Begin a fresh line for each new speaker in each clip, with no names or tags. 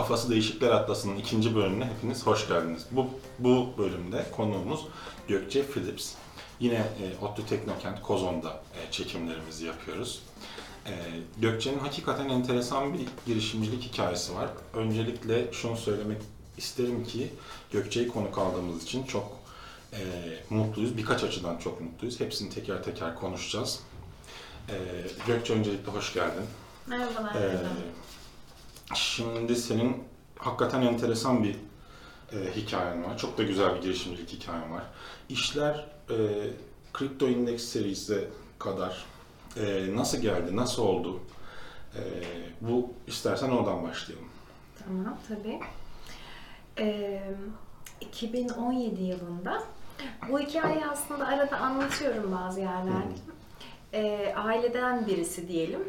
Kafası Değişikler Atlası'nın ikinci bölümüne hepiniz hoş geldiniz. Bu, bu bölümde konuğumuz Gökçe Philips. Yine e, ODTÜ Teknokent Kozon'da e, çekimlerimizi yapıyoruz. E, Gökçe'nin hakikaten enteresan bir girişimcilik hikayesi var. Öncelikle şunu söylemek isterim ki Gökçe'yi konuk aldığımız için çok e, mutluyuz. Birkaç açıdan çok mutluyuz. Hepsini teker teker konuşacağız. E, Gökçe öncelikle hoş geldin.
Merhabalar.
Ee, şimdi senin hakikaten enteresan bir e, hikayen var. Çok da güzel bir girişimcilik hikayen var. İşler e, Crypto Index Series'e kadar e, nasıl geldi, nasıl oldu? E, bu istersen oradan başlayalım.
Tamam tabii. Ee, 2017 yılında bu hikayeyi aslında arada anlatıyorum bazı yerlerde. Ee, aileden birisi diyelim.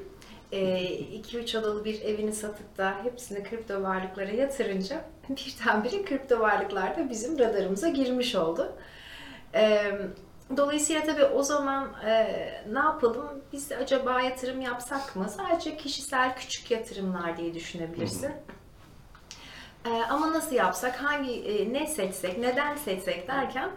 2-3 odalı bir evini satıp da hepsini kripto varlıklara yatırınca birdenbire kripto varlıklar da bizim radarımıza girmiş oldu. Ee, Dolayısıyla tabii o zaman e, ne yapalım? Biz de acaba yatırım yapsak mı? Sadece kişisel küçük yatırımlar diye düşünebilirsin. E, ama nasıl yapsak, hangi e, ne seçsek, neden seçsek derken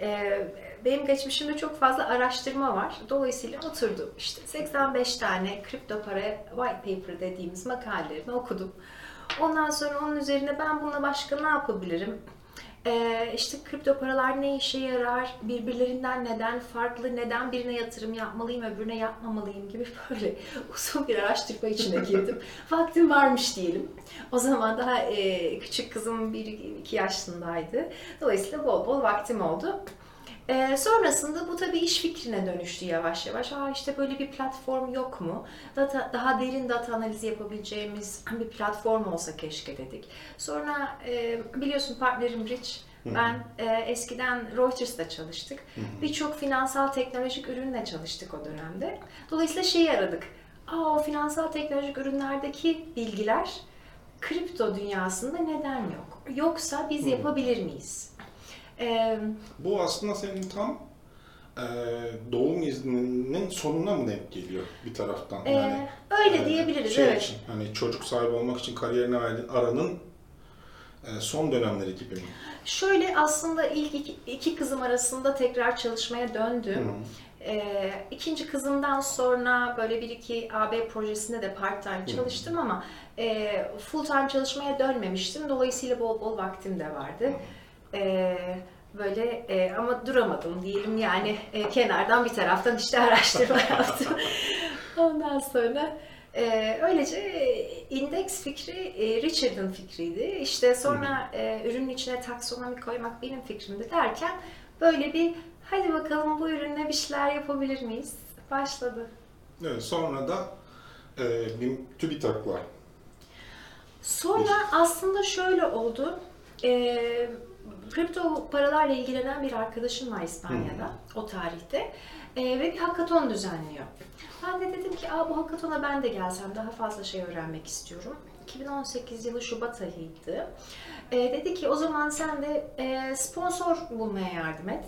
e, benim geçmişimde çok fazla araştırma var. Dolayısıyla oturdum işte 85 tane kripto para white paper dediğimiz makalelerini okudum. Ondan sonra onun üzerine ben bununla başka ne yapabilirim? Ee, işte kripto paralar ne işe yarar, birbirlerinden neden farklı, neden birine yatırım yapmalıyım, öbürüne yapmamalıyım gibi böyle uzun bir araştırma içine girdim. Vaktim varmış diyelim. O zaman daha e, küçük kızım 1-2 yaşındaydı. Dolayısıyla bol bol vaktim oldu. Ee, sonrasında bu tabii iş fikrine dönüştü yavaş yavaş. Aa işte böyle bir platform yok mu? Data, daha derin data analizi yapabileceğimiz bir platform olsa keşke dedik. Sonra e, biliyorsun partnerim Rich. Ben e, eskiden Reuters'ta çalıştık. Birçok finansal teknolojik ürünle çalıştık o dönemde. Dolayısıyla şeyi aradık. Aa o finansal teknolojik ürünlerdeki bilgiler kripto dünyasında neden yok? Yoksa biz yapabilir miyiz? Ee,
Bu aslında senin tam e, doğum izninin sonuna mı denk geliyor bir taraftan?
Ee, öyle
e,
diyebiliriz,
şey
evet.
Için, hani çocuk sahibi olmak için kariyerini aranın e, son dönemleri gibi mi?
Şöyle aslında ilk iki, iki kızım arasında tekrar çalışmaya döndüm. Ee, ikinci kızımdan sonra böyle bir iki AB projesinde de part time çalıştım ama e, full time çalışmaya dönmemiştim. Dolayısıyla bol bol vaktim de vardı. Ee, böyle e, ama duramadım diyelim yani e, kenardan bir taraftan işte araştırma yaptım. Ondan sonra e, öylece e, indeks fikri e, Richard'ın fikriydi. İşte sonra e, ürünün içine taksonomi koymak benim fikrimdi derken böyle bir hadi bakalım bu ürünle bir şeyler yapabilir miyiz? Başladı.
Evet, sonra da e, bir TÜBİTAK'la
Sonra aslında şöyle oldu. E, kripto paralarla ilgilenen bir arkadaşım var İspanya'da o tarihte. E, ve bir hackathon düzenliyor. Ben de dedim ki Aa, bu hackathona ben de gelsem daha fazla şey öğrenmek istiyorum. 2018 yılı Şubat ayıydı. E, dedi ki o zaman sen de e, sponsor bulmaya yardım et.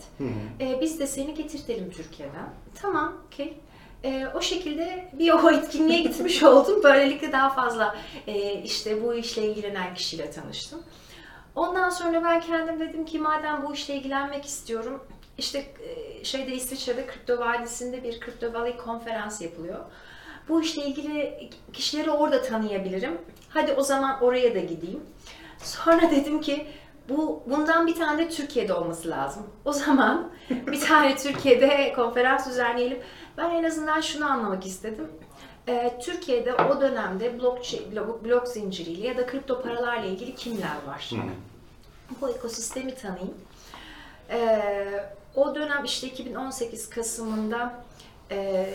E, biz de seni getirtelim Türkiye'den. Tamam, okey. E, o şekilde bir o etkinliğe gitmiş oldum. Böylelikle daha fazla e, işte bu işle ilgilenen kişiyle tanıştım. Ondan sonra ben kendim dedim ki madem bu işle ilgilenmek istiyorum, işte e, şeyde İsviçre'de Kripto Vadisi'nde bir Crypto Valley konferans yapılıyor. Bu işle ilgili kişileri orada tanıyabilirim. Hadi o zaman oraya da gideyim. Sonra dedim ki bu bundan bir tane de Türkiye'de olması lazım. O zaman bir tane Türkiye'de konferans düzenleyelim. Ben en azından şunu anlamak istedim. Ee, Türkiye'de o dönemde blockchain, blok, blok zinciriyle ya da kripto paralarla ilgili kimler var? Bu ekosistemi tanıyayım. Ee, o dönem işte 2018 Kasım'ında e,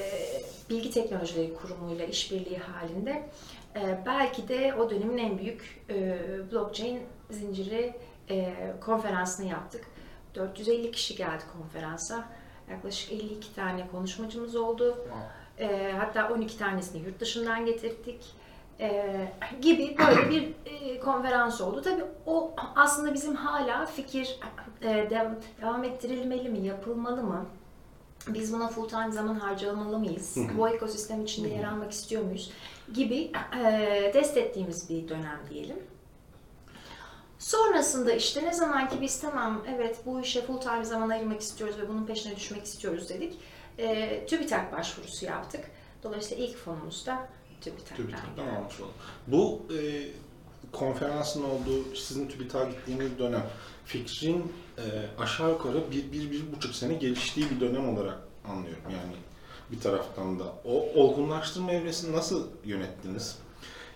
Bilgi Teknolojileri Kurumu'yla işbirliği halinde e, belki de o dönemin en büyük e, blockchain zinciri e, konferansını yaptık. 450 kişi geldi konferansa. Yaklaşık 52 tane konuşmacımız oldu. E, hatta 12 tanesini yurt dışından getirdik. E, gibi böyle bir e, konferans oldu. Tabii o aslında bizim hala fikir e, dev- devam ettirilmeli mi, yapılmalı mı? Biz buna full time zaman harcamalı mıyız? Bu ekosistem içinde yer almak istiyor muyuz? Gibi e, test ettiğimiz bir dönem diyelim. Sonrasında işte ne zaman ki biz tamam evet bu işe full time zaman ayırmak istiyoruz ve bunun peşine düşmek istiyoruz dedik. E, TÜBİTAK başvurusu yaptık. Dolayısıyla ilk fonumuz da TÜBİTAK'tan
TÜBİTAK'tan almış oldum. Bu e, konferansın olduğu, sizin TÜBİTAK'a gittiğiniz dönem fikrin e, aşağı yukarı bir, bir, bir buçuk sene geliştiği bir dönem olarak anlıyorum. Yani bir taraftan da. O olgunlaştırma evresini nasıl yönettiniz?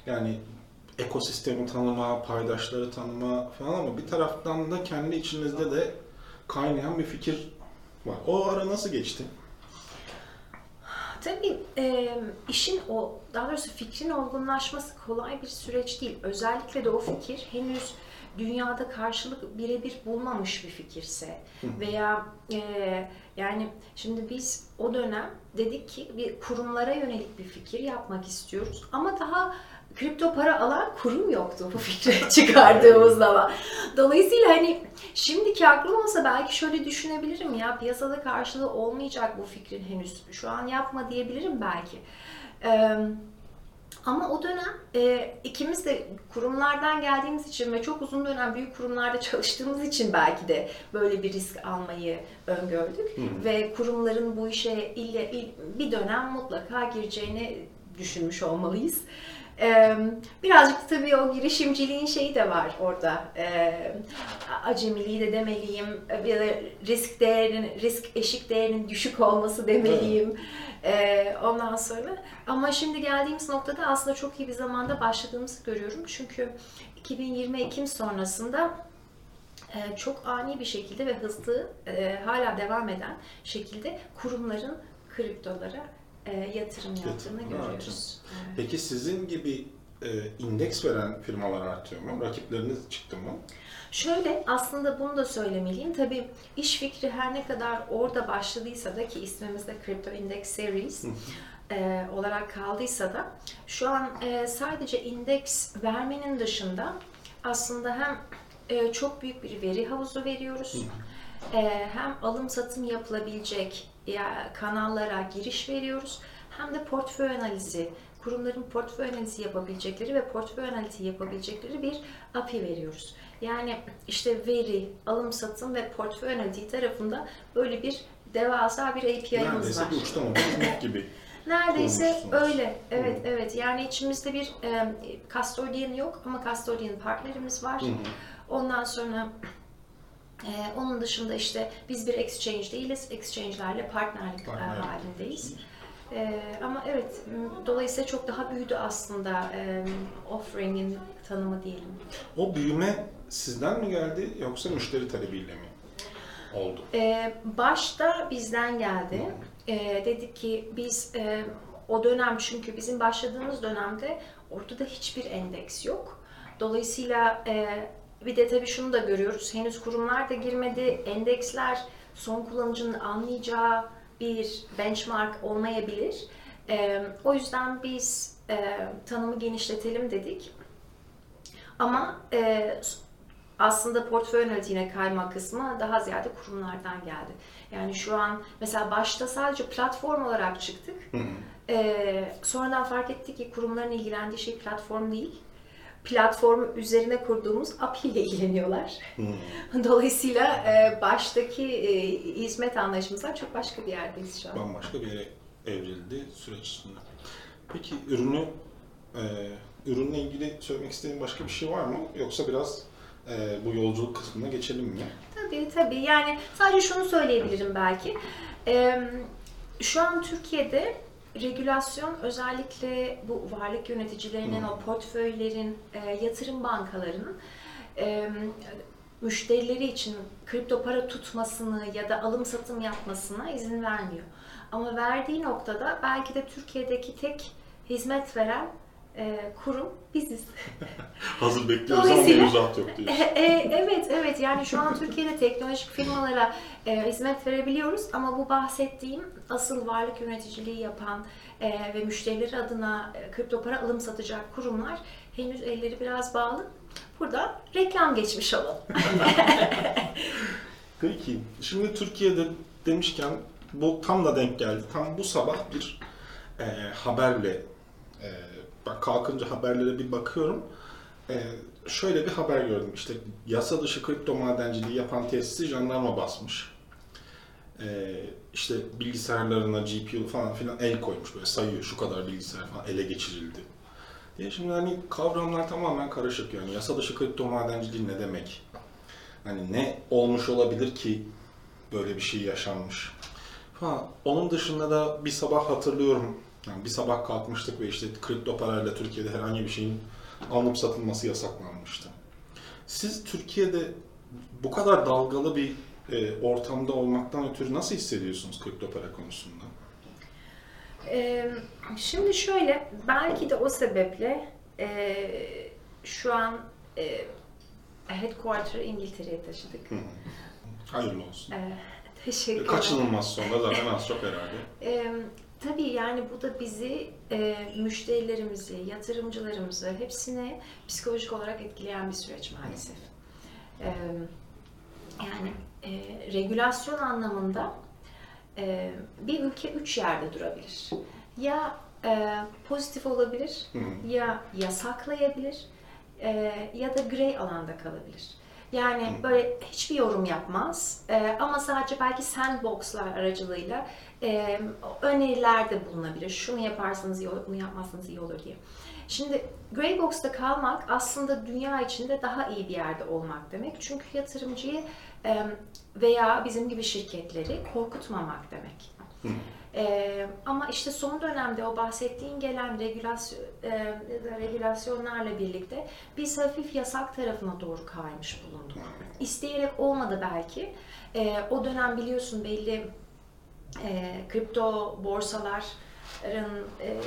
Yani ekosistemi tanıma, paydaşları tanıma falan ama bir taraftan da kendi içinizde de kaynayan bir fikir var. O ara nasıl geçti?
Tabii e, işin o, daha doğrusu fikrin olgunlaşması kolay bir süreç değil. Özellikle de o fikir henüz dünyada karşılık birebir bulmamış bir fikirse veya e, yani şimdi biz o dönem dedik ki bir kurumlara yönelik bir fikir yapmak istiyoruz ama daha kripto para alan kurum yoktu bu fikri çıkardığımız zaman. Dolayısıyla hani şimdiki aklım olsa belki şöyle düşünebilirim ya piyasada karşılığı olmayacak bu fikrin henüz. Şu an yapma diyebilirim belki. Ee, ama o dönem e, ikimiz de kurumlardan geldiğimiz için ve çok uzun dönem büyük kurumlarda çalıştığımız için belki de böyle bir risk almayı öngördük. Ve kurumların bu işe ille, il- bir dönem mutlaka gireceğini düşünmüş olmalıyız. Ee, birazcık tabii o girişimciliğin şeyi de var orada. Ee, acemiliği de demeliyim ya da risk değerinin, risk eşik değerinin düşük olması demeliyim. Ee, ondan sonra ama şimdi geldiğimiz noktada aslında çok iyi bir zamanda başladığımızı görüyorum. Çünkü 2020 Ekim sonrasında e, çok ani bir şekilde ve hızlı e, hala devam eden şekilde kurumların kriptolara e, yatırım yaptığını
Yatırım,
görüyoruz. Evet.
Peki sizin gibi e, indeks veren firmalar artıyor mu? Rakipleriniz çıktı mı?
Şöyle aslında bunu da söylemeliyim. Tabii iş fikri her ne kadar orada başladıysa da ki ismimiz de Crypto Index Series e, olarak kaldıysa da şu an e, sadece indeks vermenin dışında aslında hem e, çok büyük bir veri havuzu veriyoruz. e, hem alım satım yapılabilecek ya, kanallara giriş veriyoruz. Hem de portföy analizi, kurumların portföy analizi yapabilecekleri ve portföy analizi yapabilecekleri bir API veriyoruz. Yani işte veri, alım satım ve portföy analizi tarafında böyle bir devasa bir API'miz
Neredeyse
var.
bir uçtan gibi.
Neredeyse öyle. Evet, evet. Yani içimizde bir e, custodian yok ama custodian partnerimiz var. Ondan sonra e, onun dışında işte biz bir exchange değiliz. Exchange'lerle partnerlik e,
Partnerlik.
halindeyiz. E, ama evet, dolayısıyla çok daha büyüdü aslında e, offering'in tanımı diyelim.
O büyüme sizden mi geldi yoksa müşteri talebiyle mi oldu?
Ee, başta bizden geldi. Ee, dedik ki biz e, o dönem çünkü bizim başladığımız dönemde ortada hiçbir endeks yok. Dolayısıyla e, bir de tabii şunu da görüyoruz. Henüz kurumlar da girmedi. Endeksler son kullanıcının anlayacağı bir benchmark olmayabilir. E, o yüzden biz e, tanımı genişletelim dedik. Ama e, aslında portföy analitiğine kayma kısmı daha ziyade kurumlardan geldi. Yani şu an mesela başta sadece platform olarak çıktık. Ee, sonradan fark ettik ki kurumların ilgilendiği şey platform değil. Platformu üzerine kurduğumuz API ile ilgileniyorlar. Dolayısıyla e, baştaki e, hizmet anlayışımızdan çok başka bir yerdeyiz şu an.
Bambaşka bir yere evrildi süreç içinde. Peki ürünü, e, ürünle ilgili söylemek istediğin başka bir şey var mı? Yoksa biraz e, bu yolculuk kısmına geçelim mi?
Tabii tabii. Yani sadece şunu söyleyebilirim belki. Ee, şu an Türkiye'de regülasyon özellikle bu varlık yöneticilerinin, o portföylerin, e, yatırım bankalarının e, müşterileri için kripto para tutmasını ya da alım satım yapmasına izin vermiyor. Ama verdiği noktada belki de Türkiye'deki tek hizmet veren e, kurum biziz.
Hazır bekliyoruz ama mevzuat yok diyorsun.
E, e, evet, evet. Yani şu an Türkiye'de teknolojik firmalara e, hizmet verebiliyoruz ama bu bahsettiğim asıl varlık yöneticiliği yapan e, ve müşterileri adına e, kripto para alım satacak kurumlar henüz elleri biraz bağlı. Burada reklam geçmiş olalım.
Peki, şimdi Türkiye'de demişken bu tam da denk geldi. Tam bu sabah bir e, haberle, e, ben kalkınca haberlere bir bakıyorum. Ee, şöyle bir haber gördüm. İşte yasa dışı kripto madenciliği yapan tesisi jandarma basmış. Ee, işte bilgisayarlarına GPU falan filan el koymuş böyle sayıyor şu kadar bilgisayar falan ele geçirildi. Diye şimdi hani kavramlar tamamen karışık yani yasa dışı kripto madenciliği ne demek? Hani ne olmuş olabilir ki böyle bir şey yaşanmış? Ha, onun dışında da bir sabah hatırlıyorum. Yani bir sabah kalkmıştık ve işte kripto parayla Türkiye'de herhangi bir şeyin alınıp satılması yasaklanmıştı. Siz Türkiye'de bu kadar dalgalı bir e, ortamda olmaktan ötürü nasıl hissediyorsunuz kripto para konusunda?
Ee, şimdi şöyle, belki de o sebeple e, şu an e, headquarter'ı İngiltere'ye taşıdık.
Hayırlı olsun.
Ee, teşekkür ederim.
Kaçınılmaz sonunda zaten az çok herhalde.
Ee, tabii yani bu da bizi, e, müşterilerimizi, yatırımcılarımızı hepsini psikolojik olarak etkileyen bir süreç maalesef. Ee, yani e, regülasyon anlamında e, bir ülke üç yerde durabilir. Ya e, pozitif olabilir, ya yasaklayabilir e, ya da grey alanda kalabilir. Yani böyle hiçbir yorum yapmaz e, ama sadece belki sandboxlar aracılığıyla e, önerilerde bulunabilir. Şunu yaparsanız iyi olur, bunu yapmazsanız iyi olur diye. Şimdi grey box'ta kalmak aslında dünya içinde daha iyi bir yerde olmak demek. Çünkü yatırımcıyı e, veya bizim gibi şirketleri korkutmamak demek.
Hı.
Ee, ama işte son dönemde o bahsettiğin gelen regülasyon, e, regülasyonlarla birlikte biz hafif yasak tarafına doğru kaymış bulunduk. İsteyerek olmadı belki. Ee, o dönem biliyorsun belli e, kripto borsaların e,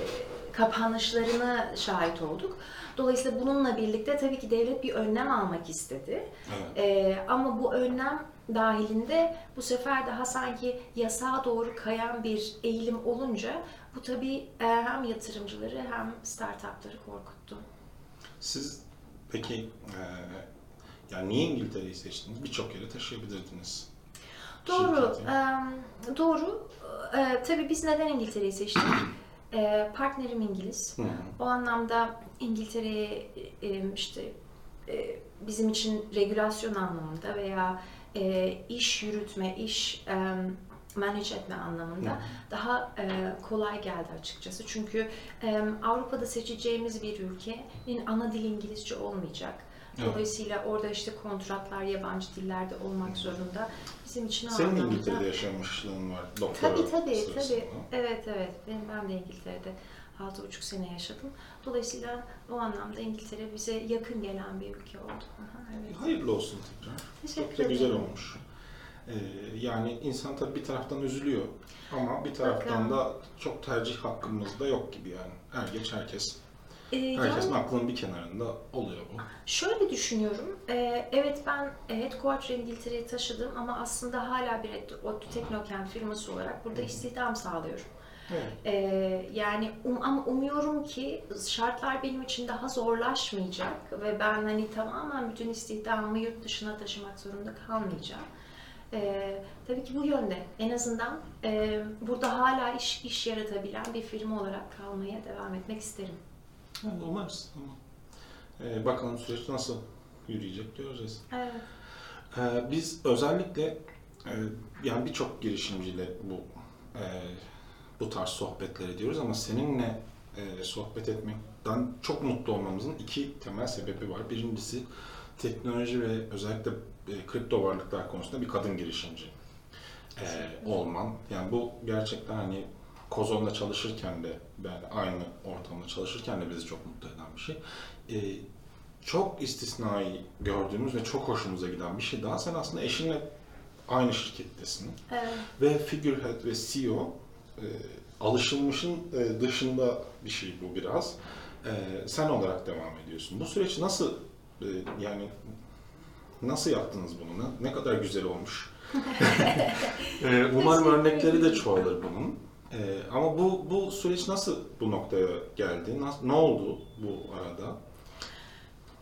kapanışlarına şahit olduk. Dolayısıyla bununla birlikte tabii ki devlet bir önlem almak istedi.
Evet.
Ee, ama bu önlem dahilinde bu sefer daha sanki yasağa doğru kayan bir eğilim olunca bu tabii e, hem yatırımcıları hem startupları korkuttu.
Siz peki e, yani niye İngiltere'yi seçtiniz? Birçok yere taşıyabilirdiniz.
Doğru, e, doğru. E, tabii biz neden İngiltere'yi seçtik? E, partnerim İngiliz.
Hı.
O anlamda İngiltere'ye e, işte e, bizim için regülasyon anlamında veya e, iş yürütme, iş e, manage etme anlamında
Hı.
daha e, kolay geldi açıkçası. Çünkü e, Avrupa'da seçeceğimiz bir ülkenin ana dili İngilizce olmayacak.
Evet.
Dolayısıyla orada işte kontratlar yabancı dillerde olmak zorunda. Bizim için o
Senin
anlamda...
İngiltere'de yaşamışlığın var. Doktora
Tabii tabii
sırasında.
tabii. Evet evet. Benim ben de İngiltere'de 6,5 sene yaşadım. Dolayısıyla o anlamda İngiltere bize yakın gelen bir ülke oldu. Aha, evet.
Hayırlı olsun tekrar.
Teşekkür
Çok da güzel
ederim.
olmuş. Ee, yani insan tabii bir taraftan üzülüyor ama bir taraftan
Bakın.
da çok tercih hakkımız da yok gibi yani. Er geç herkes,
Ee,
herkesin
yani
aklının bir kenarında oluyor bu.
şöyle düşünüyorum. Ee, evet ben headquarter'ı İngiltere'ye taşıdım ama aslında hala bir ODTÜ Teknokent firması olarak burada istihdam sağlıyorum.
Evet.
Ee, yani um, ama umuyorum ki şartlar benim için daha zorlaşmayacak ve ben hani tamamen bütün istihdamımı yurt dışına taşımak zorunda kalmayacağım. Ee, tabii ki bu yönde en azından e, burada hala iş iş yaratabilen bir firma olarak kalmaya devam etmek isterim.
Yani umarız. Tamam. Ee, bakalım süreç nasıl yürüyecek göreceğiz.
Evet.
Ee, biz özellikle e, yani birçok girişimciyle bu e, bu tarz sohbetler ediyoruz ama seninle e, sohbet etmekten çok mutlu olmamızın iki temel sebebi var. Birincisi teknoloji ve özellikle e, kripto varlıklar konusunda bir kadın girişimci e, olman. Yani bu gerçekten hani Kozon'da çalışırken de yani aynı ortamda çalışırken de bizi çok mutlu eden bir şey. E, çok istisnai gördüğümüz ve çok hoşumuza giden bir şey daha. Sen aslında eşinle aynı şirkettesin
Evet.
ve figurehead ve CEO e, alışılmışın e, dışında bir şey bu biraz. E, sen olarak devam ediyorsun. Bu süreç nasıl e, yani nasıl yaptınız bunu? Ne, ne kadar güzel olmuş. e, umarım örnekleri de çoğalır bunun. E, ama bu bu süreç nasıl bu noktaya geldi? Nasıl, ne oldu bu arada?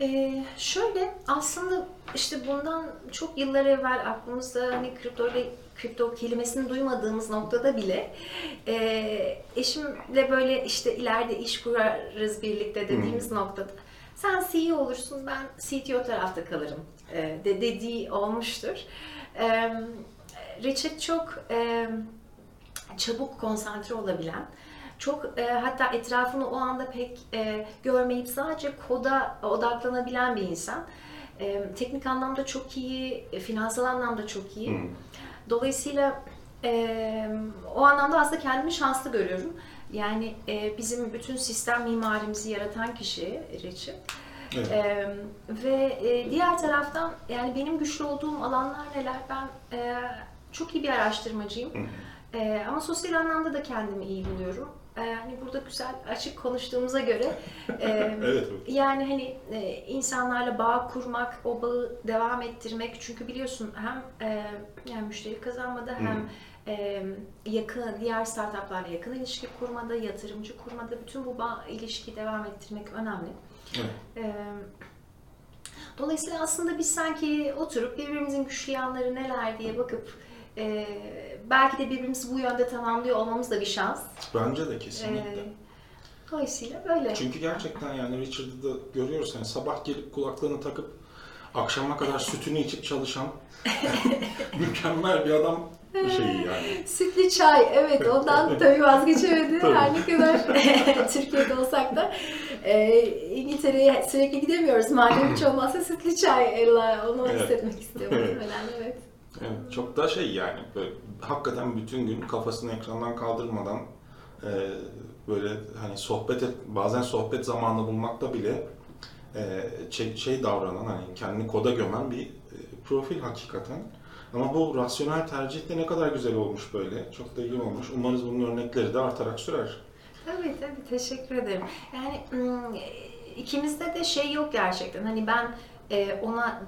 Ee, şöyle aslında işte bundan çok yıllar evvel aklımızda hani kripto ile kripto kelimesini duymadığımız noktada bile e, eşimle böyle işte ileride iş kurarız birlikte dediğimiz noktada sen CEO olursun ben CTO tarafta kalırım e, de dediği olmuştur. E, Richard çok e, çabuk konsantre olabilen, çok e, hatta etrafını o anda pek e, görmeyip sadece koda odaklanabilen bir insan. E, teknik anlamda çok iyi, e, finansal anlamda çok iyi.
Hı.
Dolayısıyla e, o anlamda aslında kendimi şanslı görüyorum. Yani e, bizim bütün sistem mimarimizi yaratan kişi Richard.
Evet.
E, ve e, diğer taraftan yani benim güçlü olduğum alanlar neler? Ben e, çok iyi bir araştırmacıyım.
Hı.
E, ama sosyal anlamda da kendimi iyi buluyorum. E, hani burada güzel açık konuştuğumuza göre e,
Evet, evet.
yani hani e, insanlarla bağ kurmak, o bağı devam ettirmek çünkü biliyorsun hem e, yani müşteri kazanmada hem e, yakın diğer startuplarla yakın ilişki kurmada, yatırımcı kurmada bütün bu bağ ilişki devam ettirmek önemli.
Evet.
E, dolayısıyla aslında biz sanki oturup birbirimizin güçlü yanları neler diye bakıp e, belki de birbirimizi bu yönde tamamlıyor olmamız da bir şans.
Bence de kesinlikle.
E, dolayısıyla böyle.
Çünkü gerçekten yani Richard'ı da görüyoruz yani sabah gelip kulaklığını takıp akşama kadar sütünü içip çalışan mükemmel bir adam şeyi yani.
Sütlü çay, evet ondan tabii vazgeçemedi.
Tabii.
Her ne kadar Türkiye'de olsak da e, İngiltere'ye sürekli gidemiyoruz. Madem hiç olmazsa sütlü çay, onu
Evet.
hissetmek istiyorum.
Evet.
Evet.
Evet, çok da şey yani böyle hakikaten bütün gün kafasını ekrandan kaldırmadan e, böyle hani sohbet et, bazen sohbet zamanı bulmakta bile e, şey, şey davranan hani kendini koda gömen bir e, profil hakikaten. Ama bu rasyonel tercih de ne kadar güzel olmuş böyle. Çok da iyi olmuş. Umarız bunun örnekleri de artarak sürer.
Tabii tabii, teşekkür ederim. Yani ikimizde de şey yok gerçekten. Hani ben e, ona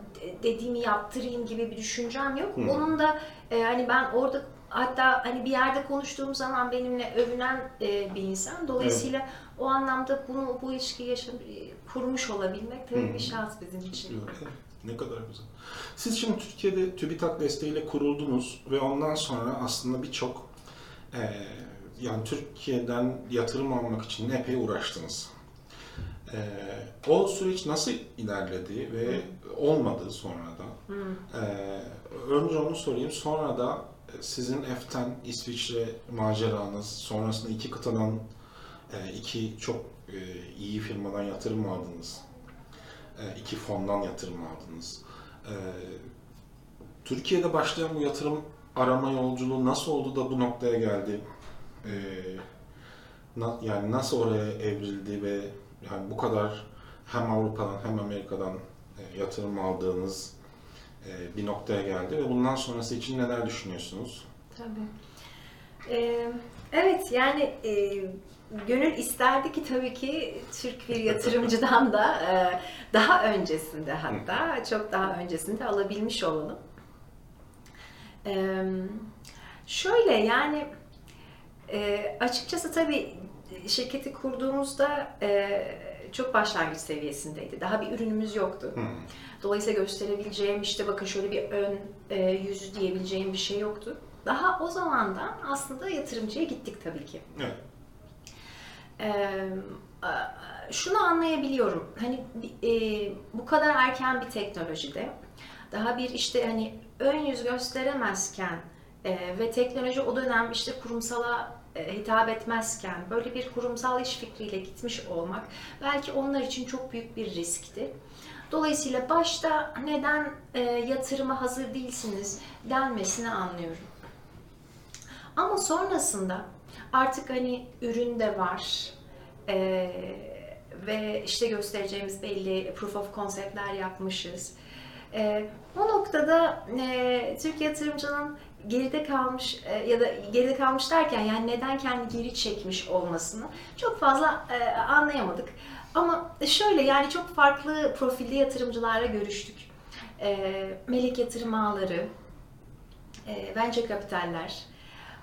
dediğimi yaptırayım gibi bir düşüncem yok.
Hı.
Onun da e, hani ben orada hatta hani bir yerde konuştuğum zaman benimle övünen e, bir insan. Dolayısıyla o anlamda bunu bu ilişkiyi yaşam, kurmuş olabilmek tabii
Hı.
bir şans bizim için.
Evet, Ne kadar güzel. Siz şimdi Türkiye'de TÜBİTAK desteğiyle kuruldunuz ve ondan sonra aslında birçok e, yani Türkiye'den yatırım almak için epey uğraştınız. E, o süreç nasıl ilerledi ve olmadı sonra da?
Hı.
E, önce onu sorayım. Sonra da sizin F'ten İsviçre maceranız, sonrasında iki kıtadan e, iki çok e, iyi firmadan yatırım aldınız. E, iki fondan yatırım aldınız. E, Türkiye'de başlayan bu yatırım arama yolculuğu nasıl oldu da bu noktaya geldi? E, na- yani nasıl oraya evrildi ve yani bu kadar hem Avrupa'dan hem Amerika'dan e, yatırım aldığınız e, bir noktaya geldi ve bundan sonrası için neler düşünüyorsunuz?
Tabii. Ee, evet yani e, gönül isterdi ki tabii ki Türk bir yatırımcıdan da e, daha öncesinde hatta çok daha öncesinde alabilmiş olalım. Ee, şöyle yani e, açıkçası tabii şirketi kurduğumuzda e, çok başlangıç seviyesindeydi. Daha bir ürünümüz yoktu.
Hı.
Dolayısıyla gösterebileceğim işte bakın şöyle bir ön e, yüzü diyebileceğim bir şey yoktu. Daha o zamandan aslında yatırımcıya gittik tabii ki.
Evet.
Ee, şunu anlayabiliyorum. Hani e, bu kadar erken bir teknolojide daha bir işte hani ön yüz gösteremezken e, ve teknoloji o dönem işte kurumsala hitap etmezken böyle bir kurumsal iş fikriyle gitmiş olmak belki onlar için çok büyük bir riskti. Dolayısıyla başta neden e, yatırıma hazır değilsiniz denmesini anlıyorum. Ama sonrasında artık hani ürün de var Ee, ve işte göstereceğimiz belli proof of concept'ler yapmışız. Ee, o noktada e, Türk yatırımcının geride kalmış e, ya da geride kalmış derken yani neden kendi geri çekmiş olmasını çok fazla e, anlayamadık. Ama şöyle yani çok farklı profilde yatırımcılarla görüştük. E, melek yatırım ağları, e, venture kapitaller,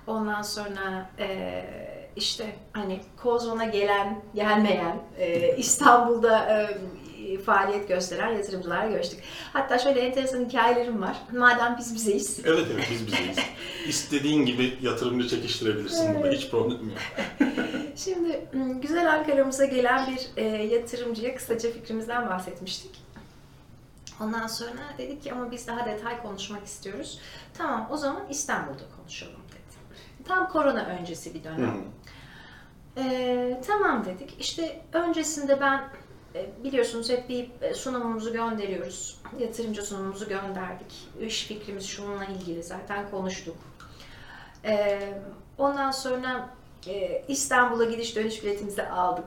ondan sonra e, işte hani Kozon'a gelen, gelmeyen, e, İstanbul'da e, faaliyet gösteren yatırımcılarla görüştük. Hatta şöyle enteresan hikayelerim var. Madem biz bizeyiz.
Evet evet biz bizeyiz. İstediğin gibi yatırımcı çekiştirebilirsin burada hiç problem yok.
Şimdi m, güzel Ankara'mıza gelen bir e, yatırımcıya kısaca fikrimizden bahsetmiştik. Ondan sonra dedik ki ama biz daha detay konuşmak istiyoruz. Tamam o zaman İstanbul'da konuşalım dedi. Tam korona öncesi bir dönem.
hı.
Ee, tamam dedik. İşte öncesinde ben biliyorsunuz hep bir e, sunumumuzu gönderiyoruz. Yatırımcı sunumumuzu gönderdik. İş fikrimiz şununla ilgili zaten konuştuk. Ee, ondan sonra e, İstanbul'a gidiş dönüş biletimizi aldık.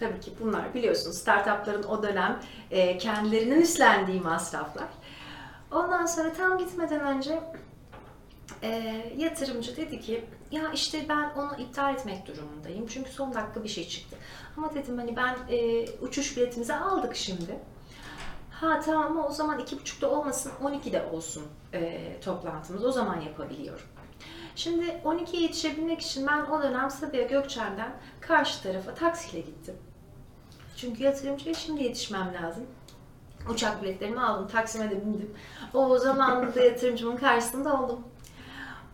Tabii ki bunlar biliyorsunuz startupların o dönem e, kendilerinin üstlendiği masraflar. Ondan sonra tam gitmeden önce e, yatırımcı dedi ki ya işte ben onu iptal etmek durumundayım çünkü son dakika bir şey çıktı. Ama dedim hani ben e, uçuş biletimizi aldık şimdi. Ha tamam ama o zaman iki buçukta olmasın 12'de olsun e, toplantımız o zaman yapabiliyorum. Şimdi 12'ye yetişebilmek için ben o dönem Sabiha Gökçen'den karşı tarafa taksiyle gittim. Çünkü yatırımcıya şimdi yetişmem lazım. Uçak biletlerimi aldım, Taksim'e de bindim. O zamanında yatırımcımın karşısında oldum.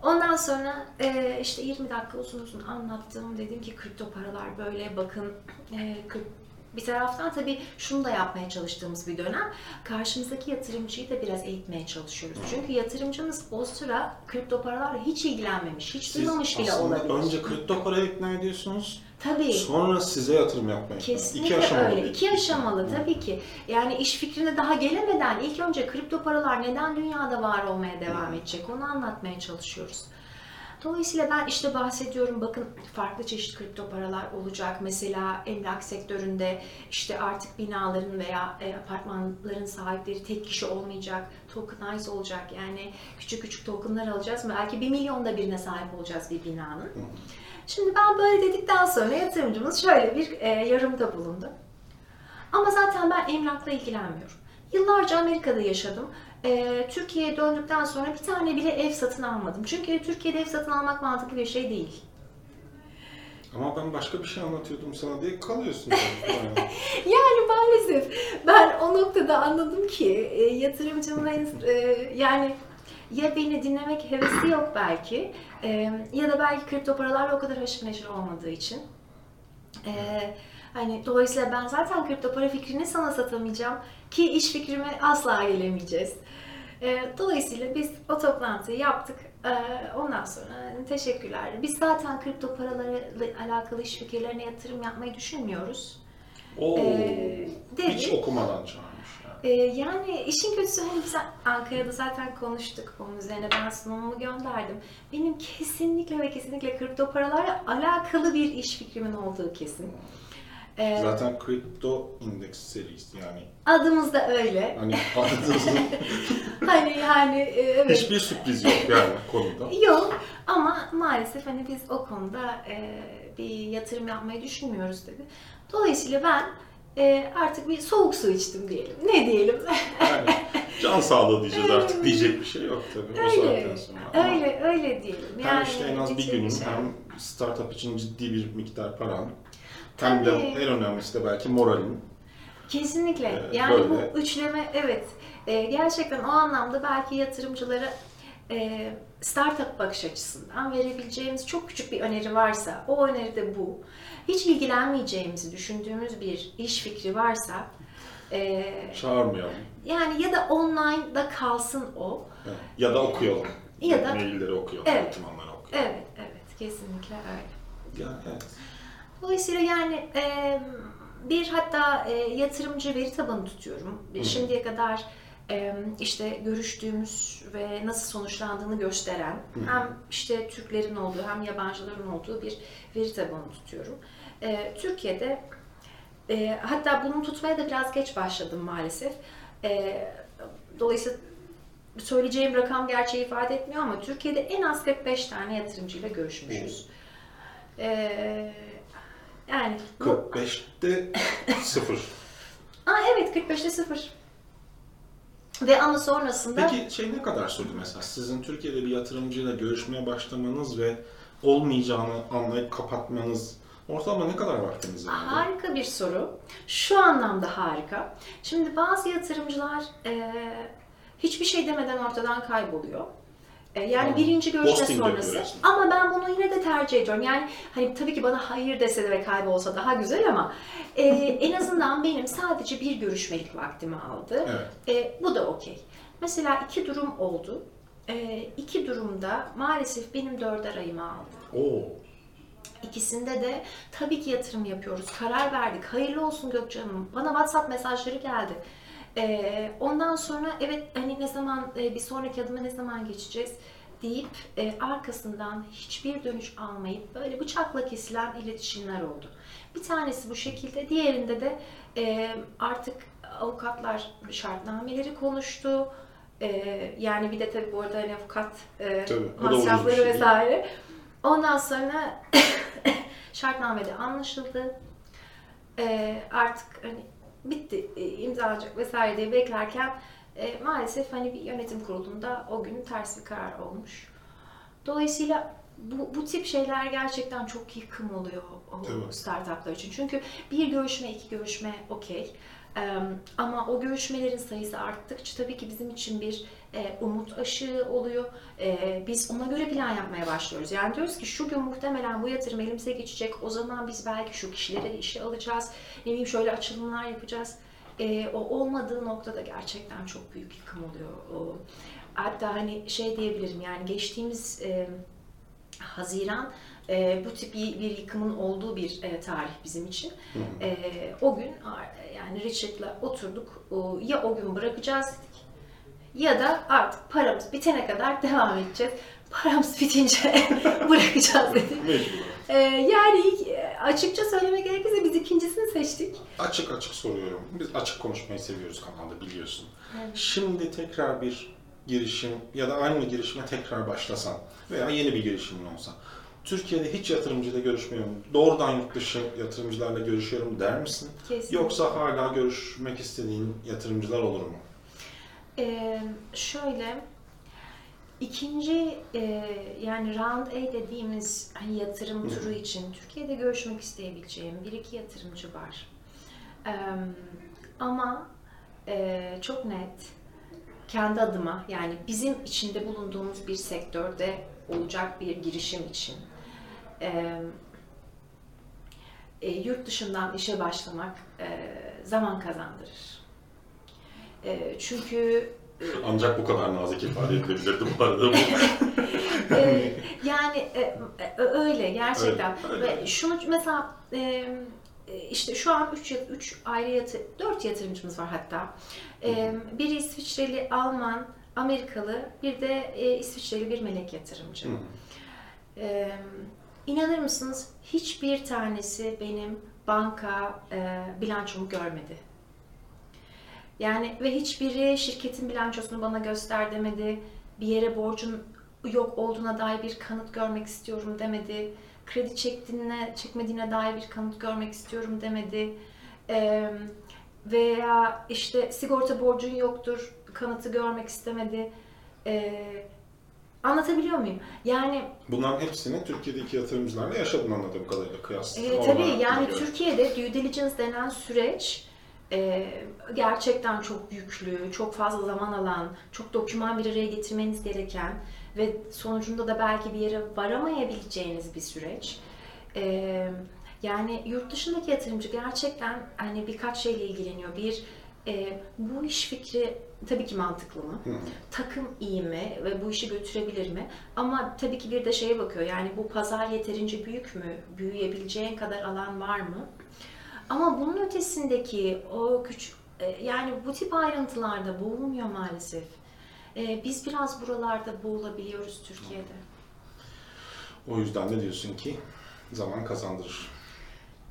Ondan sonra e, işte 20 dakika uzun uzun anlattım. Dedim ki kripto paralar böyle bakın e, bir taraftan tabii şunu da yapmaya çalıştığımız bir dönem. Karşımızdaki yatırımcıyı da biraz eğitmeye çalışıyoruz. Çünkü yatırımcımız o sıra kripto paralarla hiç ilgilenmemiş, hiç
Siz
duymamış bile
aslında
olabilir.
önce kripto paraya ikna ediyorsunuz,
Tabii.
sonra size yatırım yapmaya
Kesinlikle
İki aşamalı.
öyle. İki aşamalı
Hı.
tabii ki. Yani iş fikrine daha gelemeden ilk önce kripto paralar neden dünyada var olmaya devam edecek onu anlatmaya çalışıyoruz. Dolayısıyla ben işte bahsediyorum bakın farklı çeşit kripto paralar olacak. Mesela emlak sektöründe işte artık binaların veya e, apartmanların sahipleri tek kişi olmayacak. Tokenize olacak. Yani küçük küçük tokenlar alacağız. Belki bir milyonda birine sahip olacağız bir binanın. Şimdi ben böyle dedikten sonra yatırımcımız şöyle bir e, yorumda bulundu. Ama zaten ben emlakla ilgilenmiyorum. Yıllarca Amerika'da yaşadım. E, Türkiye'ye döndükten sonra bir tane bile ev satın almadım. Çünkü Türkiye'de ev satın almak mantıklı bir şey değil.
Ama ben başka bir şey anlatıyordum sana diye kalıyorsun. yani.
Yani maalesef ben o noktada anladım ki e, yatırımcının e, yani ya beni dinlemek hevesi yok belki e, ya da belki kripto paralarla o kadar haşır neşir olmadığı için. E, hani dolayısıyla ben zaten kripto para fikrini sana satamayacağım ki iş fikrime asla gelemeyeceğiz. E, dolayısıyla biz o toplantıyı yaptık. E, ondan sonra teşekkürler. Biz zaten kripto paralarla alakalı iş fikirlerine yatırım yapmayı düşünmüyoruz.
Oo,
Ee, dedi.
hiç okumadan çağırmış yani.
Ee, yani işin kötüsü hani biz Ankara'da zaten konuştuk onun üzerine ben sunumumu gönderdim. Benim kesinlikle ve kesinlikle kripto paralarla alakalı bir iş fikrimin olduğu kesin. Ee,
Zaten kripto indeks serisi yani.
adımız da öyle.
Hani adınızın
Hani yani e, evet.
hiçbir sürpriz yok yani konuda.
Yok ama maalesef hani biz o konuda e, bir yatırım yapmayı düşünmüyoruz dedi. Dolayısıyla ben e, artık bir soğuk su içtim diyelim. Ne diyelim?
Yani can sağlığı diyeceğiz artık diyecek bir şey yok tabii o saatten
öyle,
sonra. Ama
öyle, öyle diyelim.
hem işte en az bir günün
şey.
hem startup için ciddi bir miktar paran hem de
Tabii.
en önemlisi de belki moralin.
Kesinlikle.
Ee,
yani
böyle.
bu üçleme evet. Ee, gerçekten o anlamda belki yatırımcılara e, startup bakış açısından verebileceğimiz çok küçük bir öneri varsa, o öneri de bu. Hiç ilgilenmeyeceğimizi düşündüğümüz bir iş fikri varsa, e,
Çağırmayalım.
yani ya da online'da kalsın o.
Evet. Ya da okuyalım.
Ya da-
Mailleri okuyalım,
Evet.
dokümanları okuyalım.
Evet, evet, kesinlikle öyle.
Ya, evet.
Dolayısıyla yani e, bir hatta e, yatırımcı veri tabanı tutuyorum.
Hı.
Şimdiye kadar e, işte görüştüğümüz ve nasıl sonuçlandığını gösteren
Hı.
hem işte Türklerin olduğu hem yabancıların olduğu bir veri tabanı tutuyorum. E, Türkiye'de e, hatta bunu tutmaya da biraz geç başladım maalesef. E, dolayısıyla söyleyeceğim rakam gerçeği ifade etmiyor ama Türkiye'de en az 45 tane yatırımcıyla görüşmüşüz. Ee, yani bu...
45'te 0.
Aa, evet 45'te 0. Ve ama sonrasında
Peki şey ne kadar sürdü mesela? Sizin Türkiye'de bir yatırımcıyla görüşmeye başlamanız ve olmayacağını anlayıp kapatmanız ortalama ne kadar vaktiniz aldı?
harika bir soru. Şu anlamda harika. Şimdi bazı yatırımcılar e, hiçbir şey demeden ortadan kayboluyor. E, Yani birinci görüşme
Ghosting
sonrası. Ama ben bunu yine de tercih ediyorum. Yani hani tabii ki bana hayır dese de ve kaybolsa daha güzel ama e, en azından benim sadece bir görüşmelik vaktimi aldı.
Evet.
E, bu da okey. Mesela iki durum oldu. E, iki durumda maalesef benim dörder ayımı aldı.
Oo.
İkisinde de tabii ki yatırım yapıyoruz. Karar verdik. Hayırlı olsun Gökçe Hanım. Bana WhatsApp mesajları geldi. Ee, ondan sonra evet hani ne zaman e, bir sonraki adıma ne zaman geçeceğiz deyip e, arkasından hiçbir dönüş almayıp böyle bıçakla kesilen iletişimler oldu. Bir tanesi bu şekilde, diğerinde de e, artık avukatlar şartnameleri konuştu. E, yani bir de tabii bu arada hani avukat e,
Tabii,
masrafları
şey değil.
vesaire. Ondan sonra şartnamede anlaşıldı. Ee, artık hani bitti e, imzalanacak vesaire diye beklerken e, maalesef hani bir yönetim kurulunda o gün ters bir karar olmuş. Dolayısıyla bu, bu tip şeyler gerçekten çok yıkım oluyor o startuplar için. Çünkü bir görüşme, iki görüşme okey. Ama o görüşmelerin sayısı arttıkça tabii ki bizim için bir e, umut ışığı oluyor. E, biz ona göre plan yapmaya başlıyoruz. Yani diyoruz ki şu gün muhtemelen bu yatırım elimize geçecek. O zaman biz belki şu kişileri işe alacağız. Ne bileyim şöyle açılımlar yapacağız. E, o olmadığı noktada gerçekten çok büyük yıkım oluyor. O, hatta hani şey diyebilirim yani geçtiğimiz e, Haziran e, bu tip bir, yıkımın olduğu bir e, tarih bizim için.
Hı hı.
E, o gün yani Richard'la oturduk. O, ya o gün bırakacağız ya da artık paramız bitene kadar devam edeceğiz. Paramız bitince bırakacağız dedik.
Mecbur.
E, yani ilk- açıkça söylemek gerekirse biz ikincisini seçtik.
Açık açık soruyorum. Biz açık konuşmayı seviyoruz kanalda biliyorsun.
Evet.
Şimdi tekrar bir girişim ya da aynı girişime tekrar başlasan veya yeni bir girişimin olsa Türkiye'de hiç yatırımcıyla görüşmüyorum. Doğrudan yurt dışı yatırımcılarla görüşüyorum der misin?
Kesinlikle.
Yoksa hala görüşmek istediğin yatırımcılar olur mu?
Ee, şöyle ikinci e, yani round A dediğimiz hani yatırım
Hı.
turu için Türkiye'de görüşmek isteyebileceğim bir iki yatırımcı var. Ee, ama e, çok net kendi adıma yani bizim içinde bulunduğumuz bir sektörde olacak bir girişim için e, e, yurt dışından işe başlamak e, zaman kazandırır. E, çünkü
Ancak bu kadar nazik ifade edilebilirdi bu arada. Bu.
e, yani e, e, öyle gerçekten.
Öyle, öyle.
Ve şunu mesela e, e, işte şu an 3 3 ayrı yatı 4 yatırımcımız var hatta. E, biri İsviçreli, Alman, Amerikalı, bir de e, İsviçreli bir melek yatırımcı.
Hı.
Ee, inanır mısınız hiçbir tanesi benim banka e, bilançomu görmedi. Yani ve hiçbiri şirketin bilançosunu bana göster demedi. Bir yere borcun yok olduğuna dair bir kanıt görmek istiyorum demedi. Kredi çektiğine, çekmediğine dair bir kanıt görmek istiyorum demedi. Ee, veya işte sigorta borcun yoktur, kanıtı görmek istemedi. Ee, anlatabiliyor muyum? Yani
Bunların hepsini Türkiye'deki yatırımcılarla yaşadın anladığım kadarıyla kıyas.
e, tabii yani Türkiye'de due diligence denen süreç e, gerçekten çok yüklü, çok fazla zaman alan, çok doküman bir araya getirmeniz gereken ve sonucunda da belki bir yere varamayabileceğiniz bir süreç. E, yani yurt dışındaki yatırımcı gerçekten hani birkaç şeyle ilgileniyor. Bir, e, bu iş fikri tabii ki mantıklı mı?
Hı.
takım iyi mi ve bu işi götürebilir mi? Ama tabii ki bir de şeye bakıyor yani bu pazar yeterince büyük mü? Büyüyebileceğin kadar alan var mı? Ama bunun ötesindeki o küçük e, yani bu tip ayrıntılarda boğulmuyor maalesef. E, Biz biraz buralarda boğulabiliyoruz Türkiye'de.
O yüzden de diyorsun ki zaman kazandırır.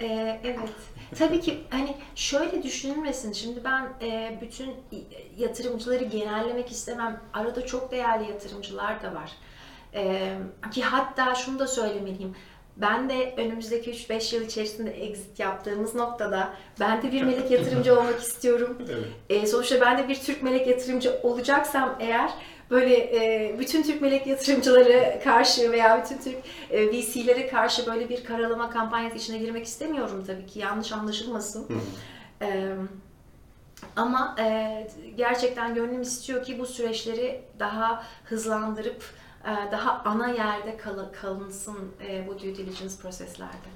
Ee, evet. Tabii ki hani şöyle düşünülmesin. Şimdi ben e, bütün yatırımcıları genellemek istemem. Arada çok değerli yatırımcılar da var. Ki hatta şunu da söylemeliyim. Ben de önümüzdeki 3-5 yıl içerisinde exit yaptığımız noktada ben de bir melek yatırımcı olmak istiyorum.
Evet.
E, sonuçta ben de bir Türk melek yatırımcı olacaksam eğer böyle e, bütün Türk melek yatırımcıları karşı veya bütün Türk e, VC'lere karşı böyle bir karalama kampanyası içine girmek istemiyorum tabii ki yanlış anlaşılmasın. E, ama e, gerçekten gönlüm istiyor ki bu süreçleri daha hızlandırıp daha ana yerde kal- kalınsın e, bu due diligence proseslerde.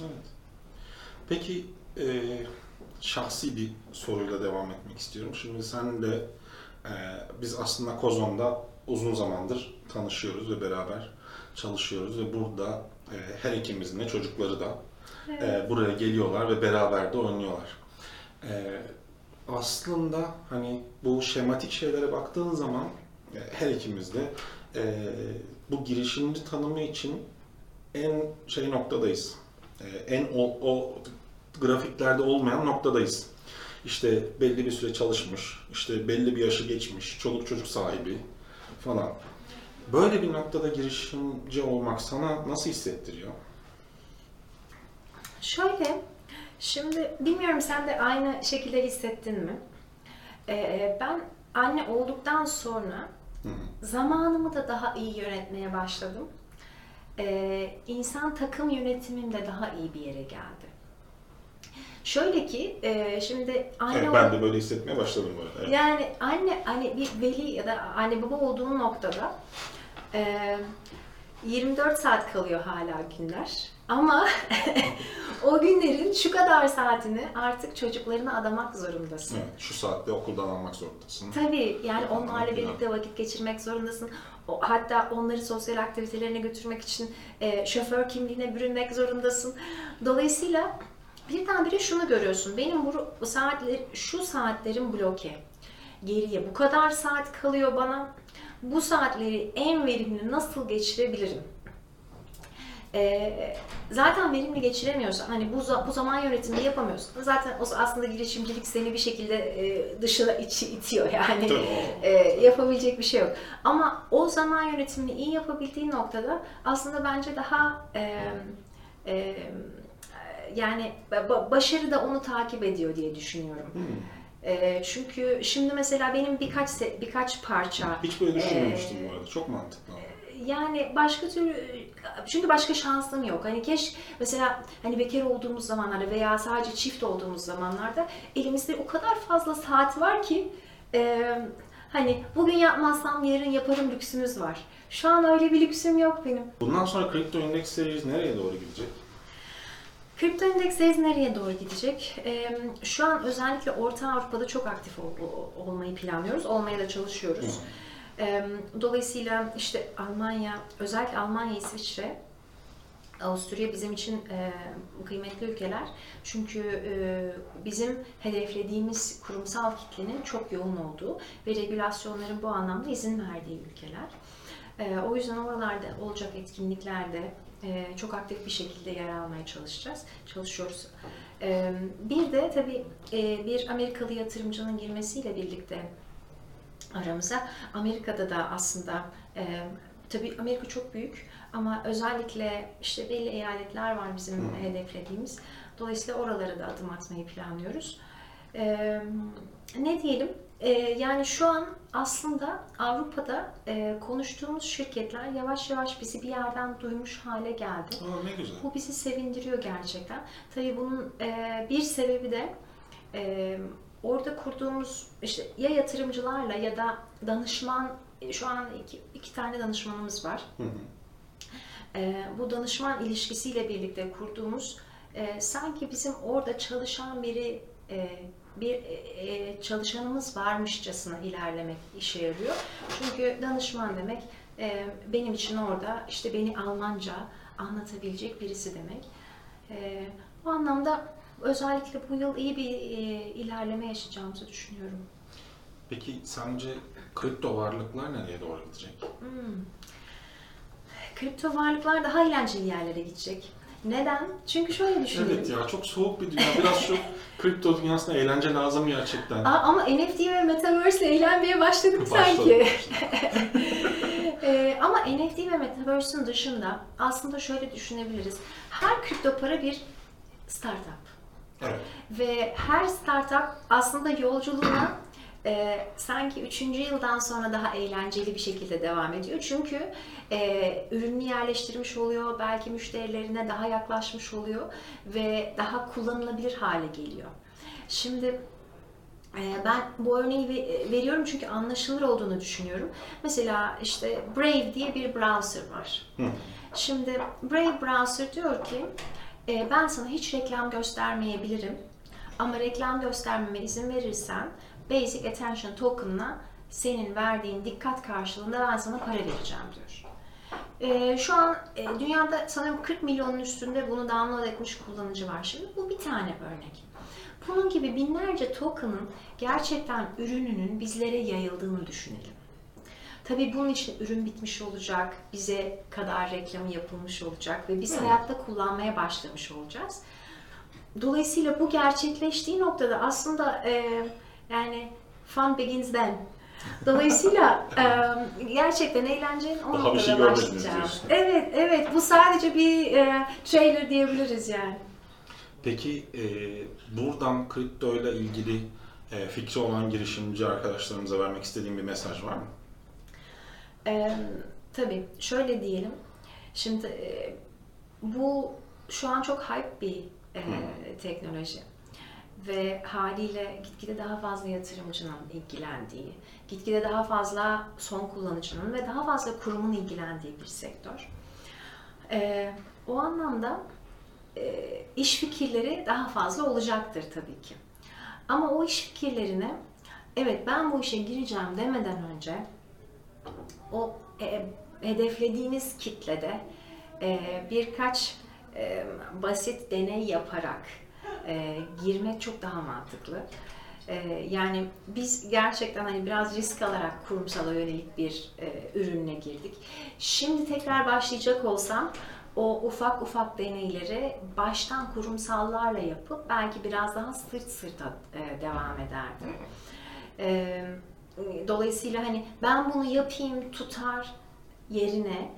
Evet. Peki e, şahsi bir soruyla devam etmek istiyorum. Şimdi sen de e, biz aslında Kozon'da uzun zamandır tanışıyoruz ve beraber çalışıyoruz ve burada e, her ikimizin de çocukları da e, buraya geliyorlar ve beraber de oynuyorlar. E, aslında hani bu şematik şeylere baktığın zaman e, her ikimiz de e, bu girişimci tanımı için en şey noktadayız. E, en o, o grafiklerde olmayan noktadayız. İşte belli bir süre çalışmış, işte belli bir yaşı geçmiş, çoluk çocuk sahibi falan. Böyle bir noktada girişimci olmak sana nasıl hissettiriyor?
Şöyle, şimdi bilmiyorum sen de aynı şekilde hissettin mi? Ee, ben anne olduktan sonra
Hı
zamanımı da daha iyi yönetmeye başladım. Ee, insan takım yönetimim de daha iyi bir yere geldi. Şöyle ki, e, şimdi anne
Evet, ben de böyle hissetmeye başladım bu arada. evet.
yani anne hani bir veli ya da anne baba olduğun noktada e, 24 saat kalıyor hala günler. Ama o günlerin şu kadar saatini artık çocuklarına adamak zorundasın.
Evet, şu saatte okuldan almak zorundasın.
Tabii yani
Falan
onlarla birlikte vakit geçirmek zorundasın. O, hatta onları sosyal aktivitelerine götürmek için e, şoför kimliğine bürünmek zorundasın. Dolayısıyla birdenbire şunu görüyorsun. Benim bu, bu saatler, şu saatlerim bloke. Geriye bu kadar saat kalıyor bana. Bu saatleri en verimli nasıl geçirebilirim? Ee, zaten verimli geçiremiyorsan, hani bu, bu zaman yönetimini yapamıyorsan, zaten o aslında girişimcilik seni bir şekilde e, dışına içi itiyor yani. E, yapabilecek bir şey yok. Ama o zaman yönetimini iyi yapabildiğin noktada aslında bence daha e, e, yani ba- başarı da onu takip ediyor diye düşünüyorum.
Hmm.
E, çünkü şimdi mesela benim birkaç se- birkaç parça
Hiç böyle düşünmemiştim
Ee,
bu arada. Çok mantıklı.
Yani başka türlü çünkü başka şansım yok. Hani keş mesela hani bekar olduğumuz zamanlarda veya sadece çift olduğumuz zamanlarda elimizde o kadar fazla saat var ki e, hani bugün yapmazsam yarın yaparım lüksümüz var. Şu an öyle bir lüksüm yok benim.
Bundan sonra kripto endeks series nereye doğru gidecek?
Kripto endeksleri nereye doğru gidecek? Ee, şu an özellikle Orta Avrupa'da çok aktif ol- ol- olmayı planlıyoruz. Olmaya da çalışıyoruz. Ee, dolayısıyla işte Almanya, özellikle Almanya, İsviçre, Avusturya bizim için kıymetli ülkeler. Çünkü e, bizim hedeflediğimiz kurumsal kitlenin çok yoğun olduğu ve regülasyonların bu anlamda izin verdiği ülkeler. E, o yüzden oralarda olacak etkinliklerde e, çok aktif bir şekilde yer almaya çalışacağız, çalışıyoruz. Bir de tabii bir Amerikalı yatırımcının girmesiyle birlikte aramıza Amerika'da da aslında e, tabii Amerika çok büyük ama özellikle işte belli eyaletler var bizim
Hmm.
hedeflediğimiz. Dolayısıyla oralara da adım atmayı planlıyoruz. E, ne diyelim? E, yani şu an aslında Avrupa'da e, konuştuğumuz şirketler yavaş yavaş bizi bir yerden duymuş hale geldi.
Aa, ne güzel.
Bu bizi sevindiriyor gerçekten. Tabii bunun e, bir sebebi de e, orada kurduğumuz işte ya yatırımcılarla ya da danışman e, şu an iki, iki tane danışmanımız var.
Hı hı.
E, bu danışman ilişkisiyle birlikte kurduğumuz e, sanki bizim orada çalışan biri e, bir e, e, çalışanımız varmışçasına ilerlemek işe yarıyor. Çünkü danışman demek e, benim için orada işte beni Almanca anlatabilecek birisi demek. E, bu anlamda özellikle bu yıl iyi bir e, ilerleme yaşayacağımızı düşünüyorum.
Peki sence kripto varlıklar nereye doğru gidecek?
Hmm. Kripto varlıklar daha eğlenceli yerlere gidecek. Neden? Çünkü şöyle düşünelim.
Evet ya çok soğuk bir dünya. Biraz şu kripto dünyasında eğlence lazım gerçekten.
Aa, ama NFT ve Metaverse ile eğlenmeye başladık
Başladı,
sanki. Ee, ama NFT ve Metaverse'ün dışında aslında şöyle düşünebiliriz. Her kripto para bir startup.
Evet.
Ve her startup aslında yolculuğuna e, sanki üçüncü yıldan sonra daha eğlenceli bir şekilde devam ediyor. Çünkü e, ürünü yerleştirmiş oluyor, belki müşterilerine daha yaklaşmış oluyor ve daha kullanılabilir hale geliyor. Şimdi Ee, Ben bu örneği ve- veriyorum çünkü anlaşılır olduğunu düşünüyorum. Mesela işte Brave diye bir browser var.
Hı.
Şimdi Brave browser diyor ki e, ben sana hiç reklam göstermeyebilirim ama reklam göstermeme izin verirsen Basic Attention Token'la senin verdiğin dikkat karşılığında ben sana para vereceğim diyor. Ee, şu an e, dünyada sanırım 40 milyonun üstünde bunu download etmiş kullanıcı var. Şimdi bu bir tane örnek. Bunun gibi binlerce token'ın gerçekten ürününün bizlere yayıldığını düşünelim. Tabii bunun için ürün bitmiş olacak, bize kadar reklamı yapılmış olacak ve biz hayatta kullanmaya başlamış olacağız. Dolayısıyla bu gerçekleştiği noktada aslında e, yani fun begins then. Dolayısıyla e, gerçekten eğlencenin o
Daha bir
noktada
şey diyorsun.
Evet, evet. Bu sadece bir e, trailer diyebiliriz yani.
Peki e, buradan kripto ile ilgili e, fikri olan girişimci arkadaşlarımıza vermek istediğim bir mesaj var mı?
Ee, tabii şöyle diyelim. Şimdi e, bu şu an çok hype bir e, teknoloji ve haliyle gitgide daha fazla yatırımcının ilgilendiği, gitgide daha fazla son kullanıcının ve daha fazla kurumun ilgilendiği bir sektör. Ee, o anlamda e, iş fikirleri daha fazla olacaktır tabii ki. Ama o iş fikirlerini evet ben bu işe gireceğim demeden önce o e, hedeflediğiniz kitlede e, birkaç e, basit deney yaparak e, girmek çok daha mantıklı. E, yani biz gerçekten hani biraz risk alarak kurumsala yönelik bir e, ürünle girdik. Şimdi tekrar başlayacak olsam o ufak ufak deneyleri baştan kurumsallarla yapıp belki biraz daha sırt sırta e, devam ederdim. E, Dolayısıyla hani ben bunu yapayım tutar yerine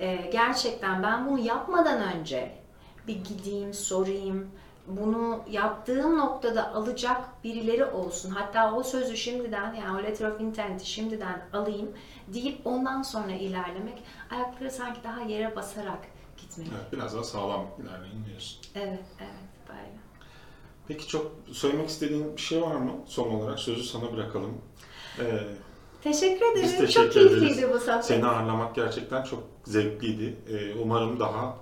e, gerçekten ben bunu yapmadan önce bir gideyim sorayım bunu yaptığım noktada alacak birileri olsun. Hatta o sözü şimdiden yani o letter of intent'i şimdiden alayım deyip ondan sonra ilerlemek ayakları sanki daha yere basarak gitmek.
Evet, biraz daha sağlam ilerleyin diyorsun.
Evet, evet böyle.
Peki çok söylemek istediğin bir şey var mı? Son olarak sözü sana bırakalım. E,
Teşekkür ederim.
Biz teşekkür
Çok keyifliydi
ederiz.
bu sohbet.
Seni ağırlamak gerçekten çok zevkliydi. Ee, umarım daha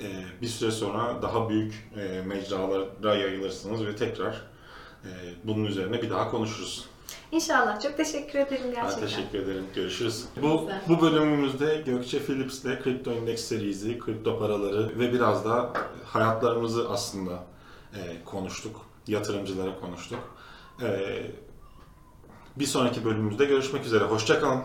e, bir süre sonra daha büyük e, mecralara yayılırsınız ve tekrar e, bunun üzerine bir daha konuşuruz.
İnşallah. Çok teşekkür ederim gerçekten.
Ben teşekkür ederim. Görüşürüz. Bu, bu bölümümüzde Gökçe Phillips'le Kripto Index serisi, kripto paraları ve biraz da hayatlarımızı aslında e, konuştuk. Yatırımcılara konuştuk. E, bir sonraki bölümümüzde görüşmek üzere. Hoşçakalın.